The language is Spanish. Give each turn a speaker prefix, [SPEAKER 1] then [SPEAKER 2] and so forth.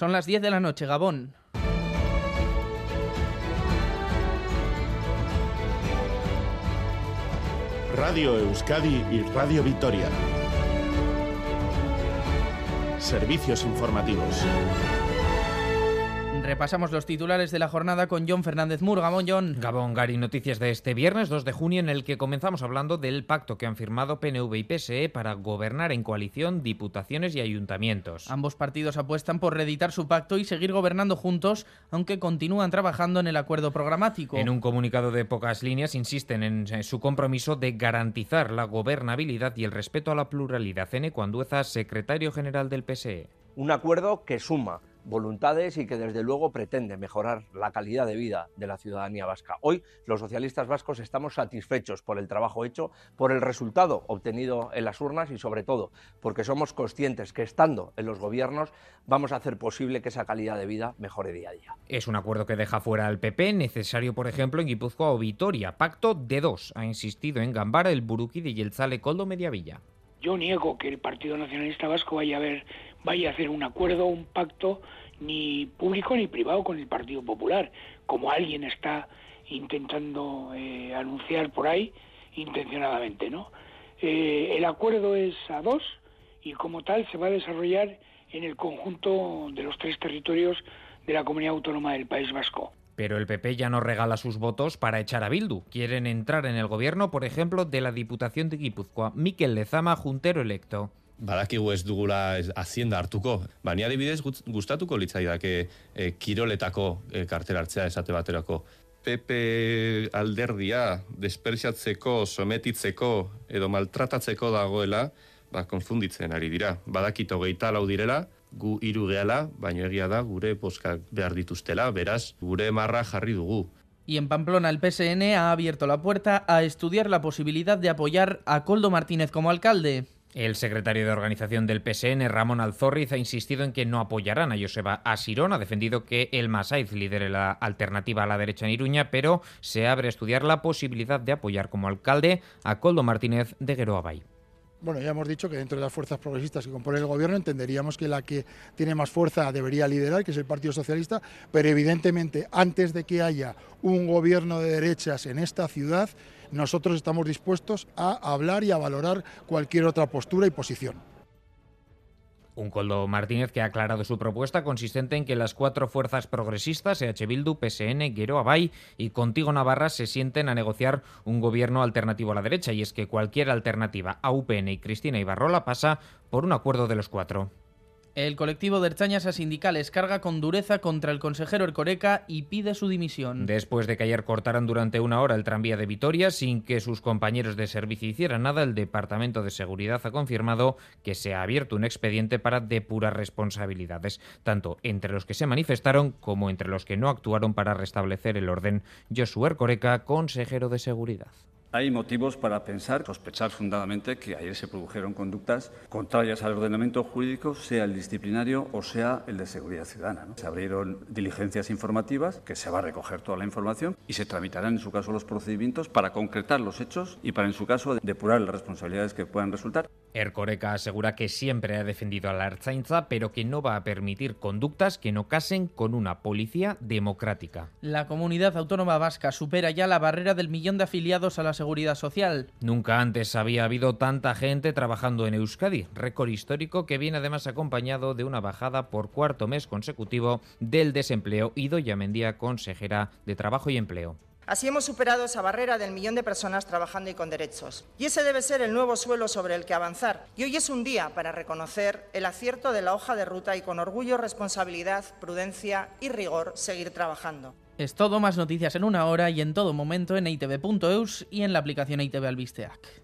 [SPEAKER 1] Son las 10 de la noche, Gabón.
[SPEAKER 2] Radio Euskadi y Radio Vitoria. Servicios informativos.
[SPEAKER 1] Repasamos los titulares de la jornada con John Fernández Mur. Gabón, John.
[SPEAKER 3] Gabón, Gary, noticias de este viernes 2 de junio en el que comenzamos hablando del pacto que han firmado PNV y PSE para gobernar en coalición diputaciones y ayuntamientos.
[SPEAKER 1] Ambos partidos apuestan por reeditar su pacto y seguir gobernando juntos, aunque continúan trabajando en el acuerdo programático.
[SPEAKER 3] En un comunicado de pocas líneas insisten en su compromiso de garantizar la gobernabilidad y el respeto a la pluralidad. En Ecuandueza, secretario general del PSE.
[SPEAKER 4] Un acuerdo que suma voluntades y que desde luego pretende mejorar la calidad de vida de la ciudadanía vasca. Hoy los socialistas vascos estamos satisfechos por el trabajo hecho, por el resultado obtenido en las urnas y sobre todo porque somos conscientes que estando en los gobiernos vamos a hacer posible que esa calidad de vida mejore día a día.
[SPEAKER 3] Es un acuerdo que deja fuera al PP, necesario por ejemplo en Guipúzcoa o Vitoria. Pacto de dos, ha insistido en Gambara el Buruki y el Zale Coldo Mediavilla.
[SPEAKER 5] Yo niego que el Partido Nacionalista Vasco vaya a ver vaya a hacer un acuerdo, un pacto, ni público ni privado con el Partido Popular, como alguien está intentando eh, anunciar por ahí intencionadamente, ¿no? Eh, el acuerdo es a dos y como tal se va a desarrollar en el conjunto de los tres territorios de la comunidad autónoma del País Vasco.
[SPEAKER 3] Pero el PP ya no regala sus votos para echar a Bildu. Quieren entrar en el gobierno, por ejemplo, de la Diputación de Guipúzcoa. Miquel Lezama, juntero electo.
[SPEAKER 6] Badakigu ez dugula hazienda hartuko. Baina adibidez gustatuko litzaidake e, kiroletako e, kartera hartzea esate baterako. PP alderdia despertsiatzeko, sometitzeko edo maltratatzeko dagoela, ba, konfunditzen ari dira. Badakito geita lau direla, gu hiru gehala, baina egia da gure boskak behar dituztela, beraz, gure marra jarri dugu.
[SPEAKER 1] Y en Pamplona el PSN ha abierto la puerta a estudiar la posibilidad de apoyar a Coldo Martínez como alcalde.
[SPEAKER 3] El secretario de organización del PSN, Ramón Alzorriz, ha insistido en que no apoyarán a Joseba Asirón. Ha defendido que el Masaiz lidere la alternativa a la derecha en Iruña, pero se abre a estudiar la posibilidad de apoyar como alcalde a Coldo Martínez de Gueroabay.
[SPEAKER 7] Bueno, ya hemos dicho que dentro de las fuerzas progresistas que componen el gobierno entenderíamos que la que tiene más fuerza debería liderar, que es el Partido Socialista, pero evidentemente antes de que haya un gobierno de derechas en esta ciudad, nosotros estamos dispuestos a hablar y a valorar cualquier otra postura y posición.
[SPEAKER 3] Un Coldo Martínez que ha aclarado su propuesta consistente en que las cuatro fuerzas progresistas, EH Bildu, PSN, Guero Abay y Contigo Navarra, se sienten a negociar un gobierno alternativo a la derecha, y es que cualquier alternativa a UPN y Cristina Ibarrola pasa por un acuerdo de los cuatro.
[SPEAKER 1] El colectivo de Erchañas a sindicales carga con dureza contra el consejero Ercoreca y pide su dimisión.
[SPEAKER 3] Después de que ayer cortaran durante una hora el tranvía de Vitoria sin que sus compañeros de servicio hicieran nada, el Departamento de Seguridad ha confirmado que se ha abierto un expediente para depurar responsabilidades, tanto entre los que se manifestaron como entre los que no actuaron para restablecer el orden. Josué Ercoreca, consejero de Seguridad.
[SPEAKER 8] Hay motivos para pensar, sospechar fundadamente que ayer se produjeron conductas contrarias al ordenamiento jurídico, sea el disciplinario o sea el de seguridad ciudadana. Se abrieron diligencias informativas, que se va a recoger toda la información y se tramitarán en su caso los procedimientos para concretar los hechos y para en su caso depurar las responsabilidades que puedan resultar.
[SPEAKER 3] Ercoreca asegura que siempre ha defendido a la Arzainza, pero que no va a permitir conductas que no casen con una policía democrática.
[SPEAKER 1] La comunidad autónoma vasca supera ya la barrera del millón de afiliados a la seguridad social.
[SPEAKER 3] Nunca antes había habido tanta gente trabajando en Euskadi, récord histórico que viene además acompañado de una bajada por cuarto mes consecutivo del desempleo. Idoya Mendía, consejera de Trabajo y Empleo.
[SPEAKER 9] Así hemos superado esa barrera del millón de personas trabajando y con derechos. Y ese debe ser el nuevo suelo sobre el que avanzar. Y hoy es un día para reconocer el acierto de la hoja de ruta y con orgullo, responsabilidad, prudencia y rigor seguir trabajando.
[SPEAKER 1] Es todo, más noticias en una hora y en todo momento en itv.eus y en la aplicación ITV Albisteac.